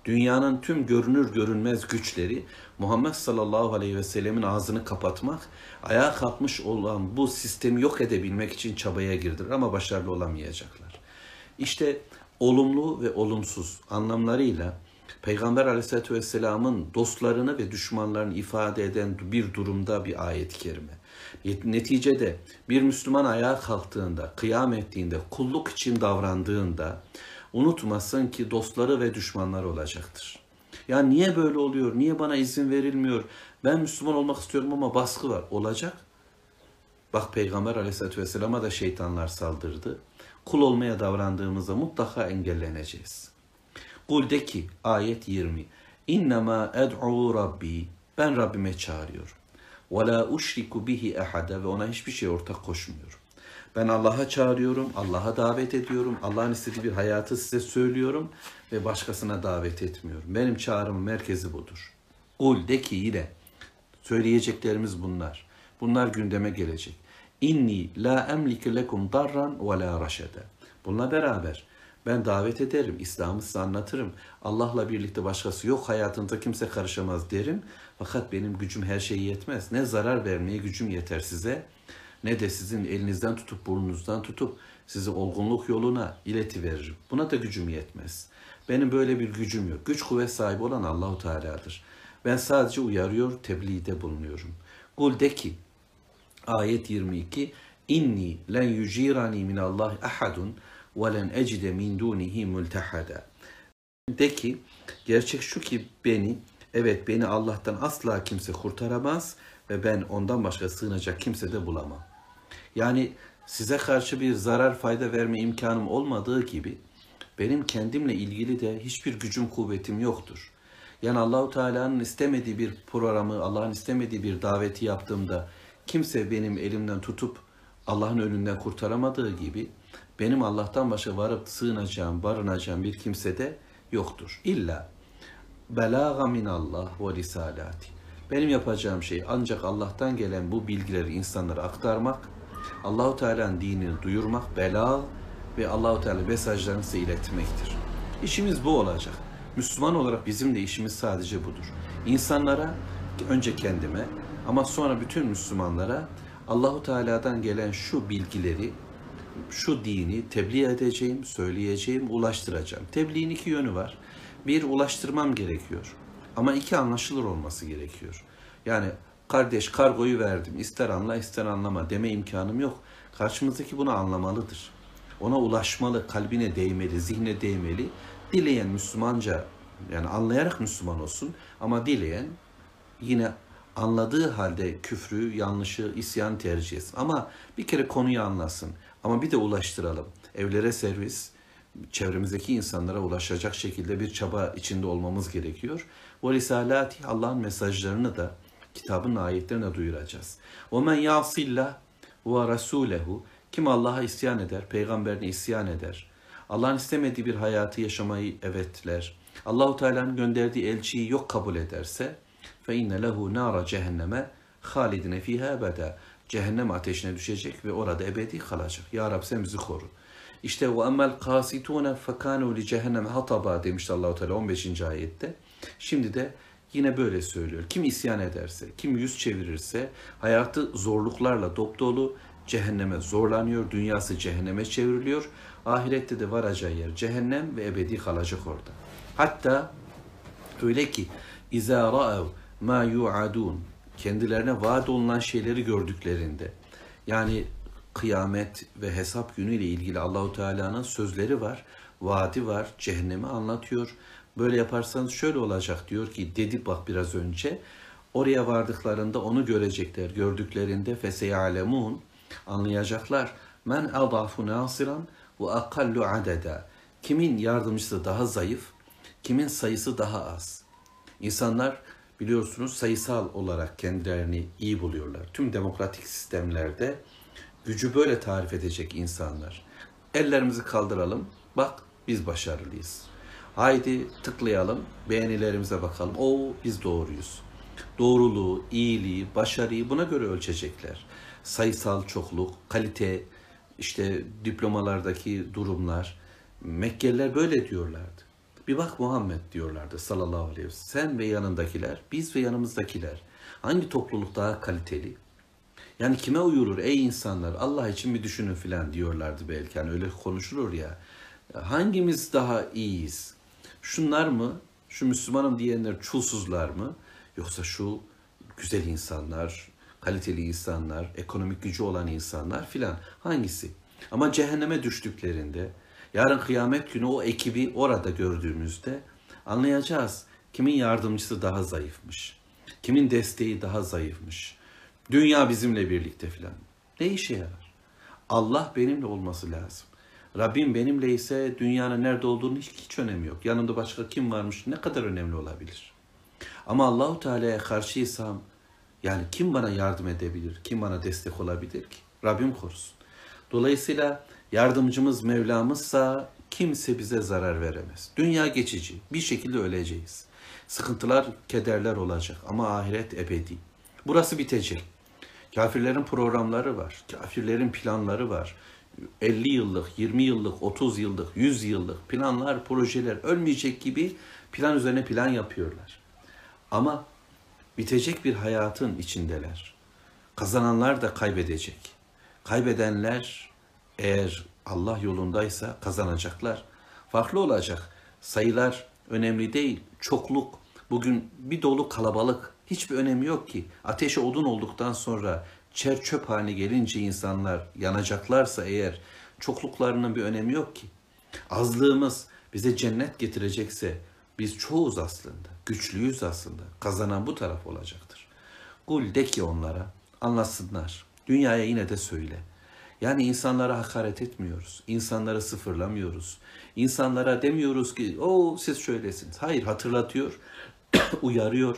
Dünyanın tüm görünür görünmez güçleri Muhammed sallallahu aleyhi ve sellemin ağzını kapatmak, ayağa kalkmış olan bu sistemi yok edebilmek için çabaya girdiler ama başarılı olamayacaklar. İşte olumlu ve olumsuz anlamlarıyla Peygamber aleyhissalatü vesselamın dostlarını ve düşmanlarını ifade eden bir durumda bir ayet-i kerime. Neticede bir Müslüman ayağa kalktığında, kıyam ettiğinde, kulluk için davrandığında unutmasın ki dostları ve düşmanları olacaktır. Ya niye böyle oluyor? Niye bana izin verilmiyor? Ben Müslüman olmak istiyorum ama baskı var. Olacak. Bak Peygamber aleyhissalatü vesselama da şeytanlar saldırdı. Kul olmaya davrandığımızda mutlaka engelleneceğiz. Kul de ki ayet 20. İnnemâ ed'u rabbi. Ben Rabbime çağırıyorum. Ve la uşriku bihi ehada ve ona hiçbir şey ortak koşmuyorum. Ben Allah'a çağırıyorum, Allah'a davet ediyorum. Allah'ın istediği bir hayatı size söylüyorum ve başkasına davet etmiyorum. Benim çağrımın merkezi budur. Kul de ki yine söyleyeceklerimiz bunlar. Bunlar gündeme gelecek. İnni la emliku lekum darran ve la raşede. Bununla beraber ben davet ederim, İslam'ı size anlatırım. Allah'la birlikte başkası yok, hayatında kimse karışamaz derim. Fakat benim gücüm her şeye yetmez. Ne zarar vermeye gücüm yeter size, ne de sizin elinizden tutup burnunuzdan tutup sizi olgunluk yoluna ileti veririm. Buna da gücüm yetmez. Benim böyle bir gücüm yok. Güç kuvvet sahibi olan Allahu Teala'dır. Ben sadece uyarıyor, tebliğde bulunuyorum. Kul de ki, ayet 22, İnni len yücirani min Allah ahadun len ecide min dunihi multahada. De ki, gerçek şu ki beni, evet beni Allah'tan asla kimse kurtaramaz ve ben ondan başka sığınacak kimse de bulamam. Yani size karşı bir zarar fayda verme imkanım olmadığı gibi benim kendimle ilgili de hiçbir gücüm kuvvetim yoktur. Yani Allahu Teala'nın istemediği bir programı, Allah'ın istemediği bir daveti yaptığımda kimse benim elimden tutup Allah'ın önünden kurtaramadığı gibi benim Allah'tan başka varıp sığınacağım, barınacağım bir kimse de yoktur. İlla belaga minallah ve risalati. Benim yapacağım şey ancak Allah'tan gelen bu bilgileri insanlara aktarmak, Allahu Teala'nın dinini duyurmak, bela ve Allahu Teala mesajlarını size iletmektir. İşimiz bu olacak. Müslüman olarak bizim de işimiz sadece budur. İnsanlara önce kendime ama sonra bütün Müslümanlara Allahu Teala'dan gelen şu bilgileri, şu dini tebliğ edeceğim, söyleyeceğim, ulaştıracağım. Tebliğin iki yönü var. Bir, ulaştırmam gerekiyor. Ama iki, anlaşılır olması gerekiyor. Yani kardeş kargoyu verdim, ister anla ister anlama deme imkanım yok. Karşımızdaki bunu anlamalıdır. Ona ulaşmalı, kalbine değmeli, zihne değmeli. Dileyen Müslümanca, yani anlayarak Müslüman olsun ama dileyen yine anladığı halde küfrü, yanlışı, isyan tercih etsin. Ama bir kere konuyu anlasın. Ama bir de ulaştıralım. Evlere servis, çevremizdeki insanlara ulaşacak şekilde bir çaba içinde olmamız gerekiyor. O risalati Allah'ın mesajlarını da kitabın ayetlerine duyuracağız. O men yasillah ve rasulehu kim Allah'a isyan eder, peygamberine isyan eder. Allah'ın istemediği bir hayatı yaşamayı evetler. Allahu Teala'nın gönderdiği elçiyi yok kabul ederse fe inne lehu nara cehenneme halidine fiha ebeda. Cehennem ateşine düşecek ve orada ebedi kalacak. Ya Rab sen bizi koru. İşte ve emmel kasitune fekanu li cehennem hataba demişti Allahu Teala 15. ayette. Şimdi de yine böyle söylüyor. Kim isyan ederse, kim yüz çevirirse hayatı zorluklarla dop dolu cehenneme zorlanıyor, dünyası cehenneme çevriliyor. Ahirette de varacağı yer cehennem ve ebedi kalacak orada. Hatta öyle ki İzâ ra'ev ma yu'adun kendilerine vaat olunan şeyleri gördüklerinde yani kıyamet ve hesap günüyle ilgili Allahu Teala'nın sözleri var, vaadi var, cehennemi anlatıyor. Böyle yaparsanız şöyle olacak diyor ki dedi bak biraz önce oraya vardıklarında onu görecekler. Gördüklerinde feseyalemun anlayacaklar. Men adafu nasiran ve akallu adeda. Kimin yardımcısı daha zayıf, kimin sayısı daha az. İnsanlar biliyorsunuz sayısal olarak kendilerini iyi buluyorlar. Tüm demokratik sistemlerde gücü böyle tarif edecek insanlar. Ellerimizi kaldıralım. Bak biz başarılıyız. Haydi tıklayalım, beğenilerimize bakalım. O biz doğruyuz. Doğruluğu, iyiliği, başarıyı buna göre ölçecekler. Sayısal çokluk, kalite, işte diplomalardaki durumlar. Mekkeliler böyle diyorlardı. Bir bak Muhammed diyorlardı sallallahu aleyhi ve sellem. Sen ve yanındakiler, biz ve yanımızdakiler. Hangi topluluk daha kaliteli? Yani kime uyulur ey insanlar Allah için bir düşünün filan diyorlardı belki. Yani öyle konuşulur ya. Hangimiz daha iyiyiz? Şunlar mı? Şu Müslümanım diyenler çulsuzlar mı? Yoksa şu güzel insanlar, kaliteli insanlar, ekonomik gücü olan insanlar filan hangisi? Ama cehenneme düştüklerinde, yarın kıyamet günü o ekibi orada gördüğümüzde anlayacağız. Kimin yardımcısı daha zayıfmış? Kimin desteği daha zayıfmış? Dünya bizimle birlikte filan. Ne işe yarar? Allah benimle olması lazım. Rabbim benimle ise dünyanın nerede olduğunu hiç, hiç önemi yok. Yanımda başka kim varmış ne kadar önemli olabilir? Ama Allahu Teala'ya karşıysam yani kim bana yardım edebilir? Kim bana destek olabilir ki? Rabbim korusun. Dolayısıyla yardımcımız Mevlamızsa kimse bize zarar veremez. Dünya geçici. Bir şekilde öleceğiz. Sıkıntılar, kederler olacak ama ahiret ebedi. Burası bitecek. Kafirlerin programları var. Kafirlerin planları var. 50 yıllık, 20 yıllık, 30 yıllık, 100 yıllık planlar, projeler ölmeyecek gibi plan üzerine plan yapıyorlar. Ama bitecek bir hayatın içindeler. Kazananlar da kaybedecek. Kaybedenler eğer Allah yolundaysa kazanacaklar. Farklı olacak. Sayılar önemli değil. Çokluk. Bugün bir dolu kalabalık. Hiçbir önemi yok ki. Ateşe odun olduktan sonra çer çöp haline gelince insanlar yanacaklarsa eğer çokluklarının bir önemi yok ki. Azlığımız bize cennet getirecekse biz çoğuz aslında. Güçlüyüz aslında. Kazanan bu taraf olacaktır. Kul de ki onlara anlasınlar. Dünyaya yine de söyle. Yani insanlara hakaret etmiyoruz. İnsanları sıfırlamıyoruz. İnsanlara demiyoruz ki o siz şöylesiniz. Hayır hatırlatıyor, uyarıyor.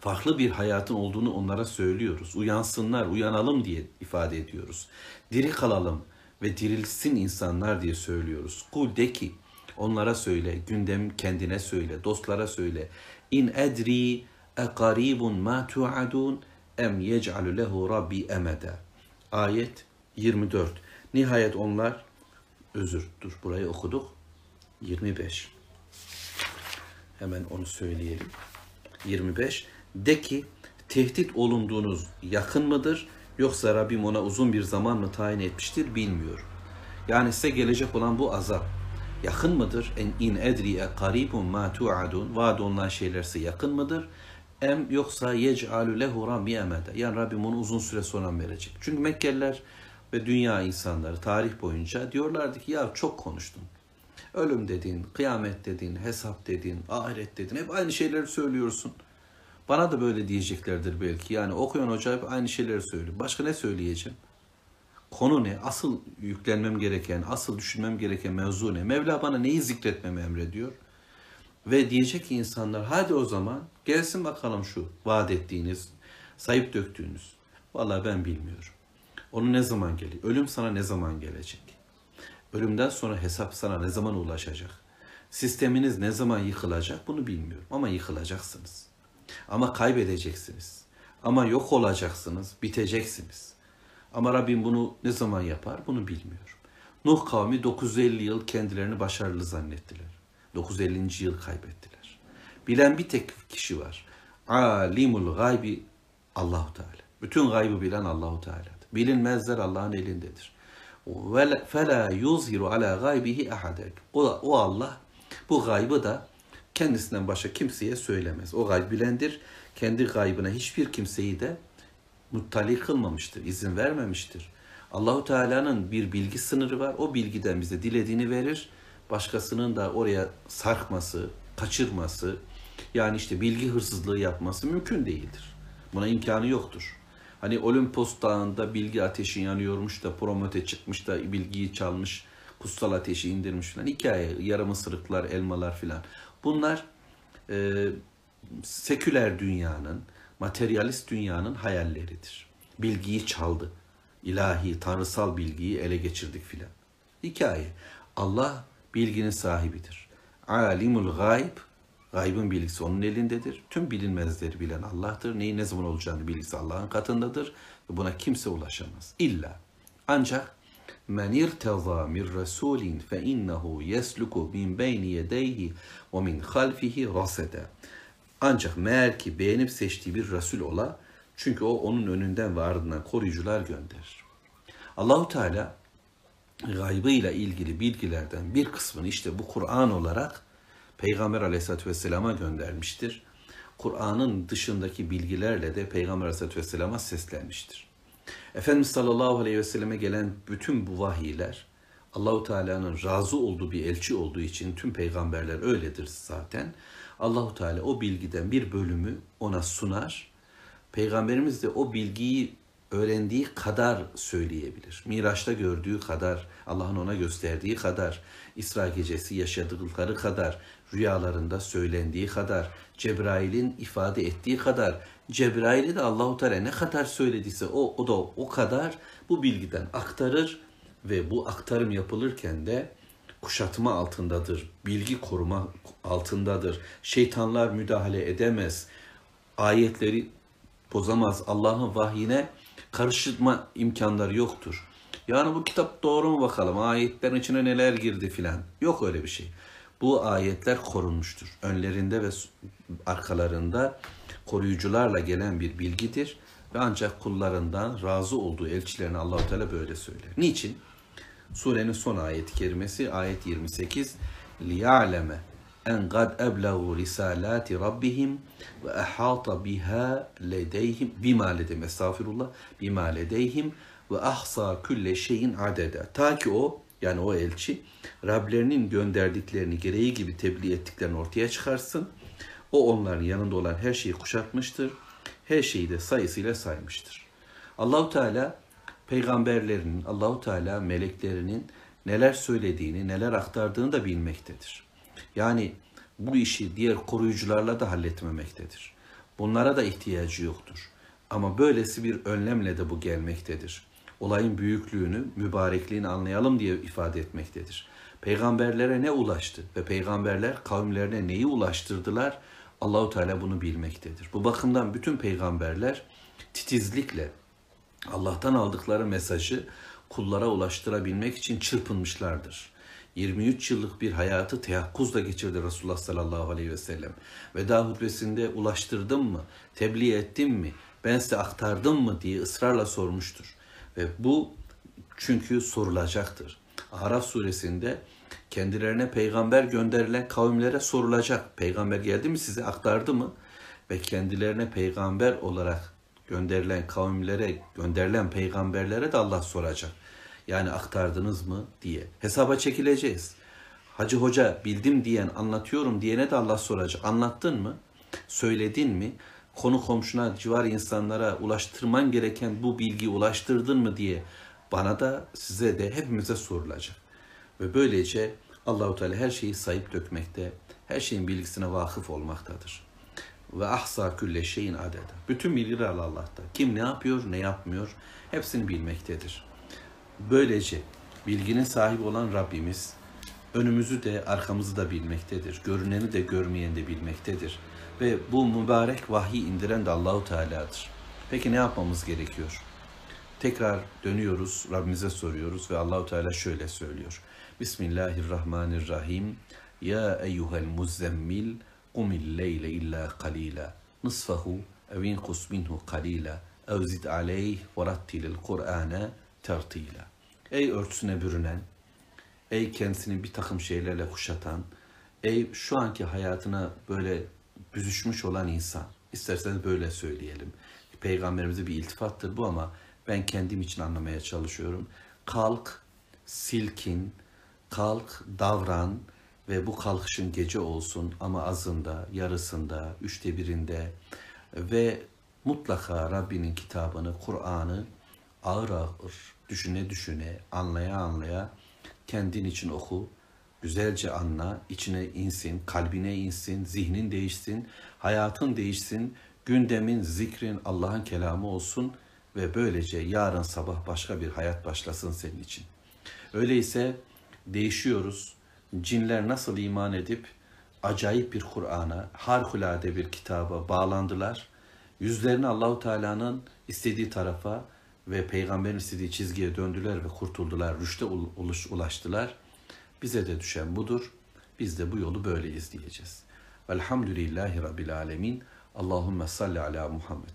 Farklı bir hayatın olduğunu onlara söylüyoruz. Uyansınlar, uyanalım diye ifade ediyoruz. Diri kalalım ve dirilsin insanlar diye söylüyoruz. Kul de ki onlara söyle, gündem kendine söyle, dostlara söyle. İn edri e qaribun ma tu'adun em yec'alu lehu rabbi emeda. Ayet 24. Nihayet onlar özür dur burayı okuduk. 25. Hemen onu söyleyelim. 25. De ki tehdit olunduğunuz yakın mıdır yoksa Rabbim ona uzun bir zaman mı tayin etmiştir bilmiyorum. Yani size gelecek olan bu azap yakın mıdır? En in edri e karibun ma tu'adun. Vaad olunan şeyler size yakın mıdır? Em yoksa yec'alu lehu rabbi emede. Yani Rabbim onu uzun süre sonra verecek. Çünkü Mekkeliler ve dünya insanları tarih boyunca diyorlardı ki ya çok konuştun. Ölüm dedin, kıyamet dedin, hesap dedin, ahiret dedin. Hep aynı şeyleri söylüyorsun. Bana da böyle diyeceklerdir belki. Yani okuyan hoca hep aynı şeyleri söylüyor. Başka ne söyleyeceğim? Konu ne? Asıl yüklenmem gereken, asıl düşünmem gereken mevzu ne? Mevla bana neyi zikretmemi emrediyor? Ve diyecek ki insanlar hadi o zaman gelsin bakalım şu vaat ettiğiniz, sayıp döktüğünüz. Vallahi ben bilmiyorum. Onu ne zaman geliyor? Ölüm sana ne zaman gelecek? Ölümden sonra hesap sana ne zaman ulaşacak? Sisteminiz ne zaman yıkılacak? Bunu bilmiyorum ama yıkılacaksınız. Ama kaybedeceksiniz. Ama yok olacaksınız, biteceksiniz. Ama Rabbim bunu ne zaman yapar? Bunu bilmiyorum. Nuh kavmi 950 yıl kendilerini başarılı zannettiler. 950. yıl kaybettiler. Bilen bir tek kişi var. Alimul gaybi Allahu Teala. Bütün gaybı bilen Allahu Teala'dır. Bilinmezler Allah'ın elindedir. Fela yuzhiru ala gaybihi ahadek. O, o Allah bu gaybı da kendisinden başka kimseye söylemez. O gayb bilendir. Kendi gaybına hiçbir kimseyi de muttali kılmamıştır, izin vermemiştir. Allahu Teala'nın bir bilgi sınırı var. O bilgiden bize dilediğini verir. Başkasının da oraya sarkması, kaçırması, yani işte bilgi hırsızlığı yapması mümkün değildir. Buna imkanı yoktur. Hani Olimpos Dağı'nda bilgi ateşi yanıyormuş da Promete çıkmış da bilgiyi çalmış, kutsal ateşi indirmiş falan. Hikaye, yarım ısırıklar, elmalar filan. Bunlar e, seküler dünyanın, materyalist dünyanın hayalleridir. Bilgiyi çaldı. İlahi, tanrısal bilgiyi ele geçirdik filan. Hikaye. Allah bilginin sahibidir. Alimul gayb, gaybın bilgisi onun elindedir. Tüm bilinmezleri bilen Allah'tır. Neyin ne zaman olacağını bilgisi Allah'ın katındadır. Ve buna kimse ulaşamaz. İlla. Ancak men irteza min rasulin fe innehu yesluku min beyni yedeyhi ve min halfihi rasede. Ancak meğer ki beğenip seçtiği bir Resul ola, çünkü o onun önünden ve ardından koruyucular gönderir. Allahu Teala gaybıyla ilgili bilgilerden bir kısmını işte bu Kur'an olarak Peygamber Aleyhisselatü Vesselam'a göndermiştir. Kur'an'ın dışındaki bilgilerle de Peygamber Aleyhisselatü Vesselam'a seslenmiştir. Efendimiz sallallahu aleyhi ve selleme gelen bütün bu vahiyler Allahu Teala'nın razı olduğu bir elçi olduğu için tüm peygamberler öyledir zaten. Allahu Teala o bilgiden bir bölümü ona sunar. Peygamberimiz de o bilgiyi öğrendiği kadar söyleyebilir. Miraç'ta gördüğü kadar, Allah'ın ona gösterdiği kadar, İsra gecesi yaşadıkları kadar, rüyalarında söylendiği kadar, Cebrail'in ifade ettiği kadar, Cebrail'i de Allahu Teala ne kadar söylediyse o, o da o kadar bu bilgiden aktarır ve bu aktarım yapılırken de kuşatma altındadır, bilgi koruma altındadır. Şeytanlar müdahale edemez, ayetleri bozamaz, Allah'ın vahyine karıştırma imkanları yoktur. Yani bu kitap doğru mu bakalım, ayetlerin içine neler girdi filan. Yok öyle bir şey. Bu ayetler korunmuştur. Önlerinde ve arkalarında koruyucularla gelen bir bilgidir ve ancak kullarından razı olduğu elçilerine Allahu Teala böyle söyler. Niçin? Surenin son ayeti kerimesi ayet 28 liya'leme en kad eblagu risalati rabbihim ve ahata biha ledeyhim bima ledeyhim estağfirullah bima ledeyhim ve ahsa külle şeyin adede. Ta ki o yani o elçi Rablerinin gönderdiklerini gereği gibi tebliğ ettiklerini ortaya çıkarsın. O onların yanında olan her şeyi kuşatmıştır. Her şeyi de sayısıyla saymıştır. Allahu Teala peygamberlerinin, Allahu Teala meleklerinin neler söylediğini, neler aktardığını da bilmektedir. Yani bu işi diğer koruyucularla da halletmemektedir. Bunlara da ihtiyacı yoktur. Ama böylesi bir önlemle de bu gelmektedir. Olayın büyüklüğünü, mübarekliğini anlayalım diye ifade etmektedir. Peygamberlere ne ulaştı ve peygamberler kavimlerine neyi ulaştırdılar? Allahu Teala bunu bilmektedir. Bu bakımdan bütün peygamberler titizlikle Allah'tan aldıkları mesajı kullara ulaştırabilmek için çırpınmışlardır. 23 yıllık bir hayatı teyakkuzla geçirdi Resulullah sallallahu aleyhi ve sellem. Veda hutbesinde ulaştırdım mı, tebliğ ettim mi, ben size aktardım mı diye ısrarla sormuştur. Ve bu çünkü sorulacaktır. Araf suresinde kendilerine peygamber gönderilen kavimlere sorulacak. Peygamber geldi mi size aktardı mı? Ve kendilerine peygamber olarak gönderilen kavimlere, gönderilen peygamberlere de Allah soracak. Yani aktardınız mı diye. Hesaba çekileceğiz. Hacı hoca bildim diyen, anlatıyorum diyene de Allah soracak. Anlattın mı? Söyledin mi? Konu komşuna, civar insanlara ulaştırman gereken bu bilgiyi ulaştırdın mı diye bana da size de hepimize sorulacak. Ve böylece Allahu Teala her şeyi sayıp dökmekte, her şeyin bilgisine vakıf olmaktadır. Ve ahsa külle şeyin adede. Bütün bilgiler Allah'ta. Kim ne yapıyor, ne yapmıyor hepsini bilmektedir. Böylece bilginin sahibi olan Rabbimiz önümüzü de arkamızı da bilmektedir. Görüneni de görmeyeni de bilmektedir. Ve bu mübarek vahyi indiren de Allahu Teala'dır. Peki ne yapmamız gerekiyor? Tekrar dönüyoruz, Rabbimize soruyoruz ve Allahu Teala şöyle söylüyor. Bismillahirrahmanirrahim. Ya eyyuhel muzzemmil kumil leyle illa kalila. Nısfahu ev inkus minhu kalila. Ev zid aleyh ve rattilil tertila. Ey örtüsüne bürünen, ey kendisini bir takım şeylerle kuşatan, ey şu anki hayatına böyle büzüşmüş olan insan. İsterseniz böyle söyleyelim. Peygamberimize bir iltifattır bu ama ben kendim için anlamaya çalışıyorum. Kalk, silkin, kalk, davran ve bu kalkışın gece olsun ama azında, yarısında, üçte birinde ve mutlaka Rabbinin kitabını, Kur'an'ı ağır ağır düşüne düşüne, anlaya anlaya kendin için oku, güzelce anla, içine insin, kalbine insin, zihnin değişsin, hayatın değişsin, gündemin, zikrin Allah'ın kelamı olsun ve böylece yarın sabah başka bir hayat başlasın senin için. Öyleyse değişiyoruz. Cinler nasıl iman edip acayip bir Kur'an'a, harikulade bir kitaba bağlandılar. Yüzlerini Allahu Teala'nın istediği tarafa ve peygamberin istediği çizgiye döndüler ve kurtuldular, rüşte ulaştılar. Bize de düşen budur. Biz de bu yolu böyle izleyeceğiz. Velhamdülillahi Rabbil Alemin. Allahümme salli ala Muhammed.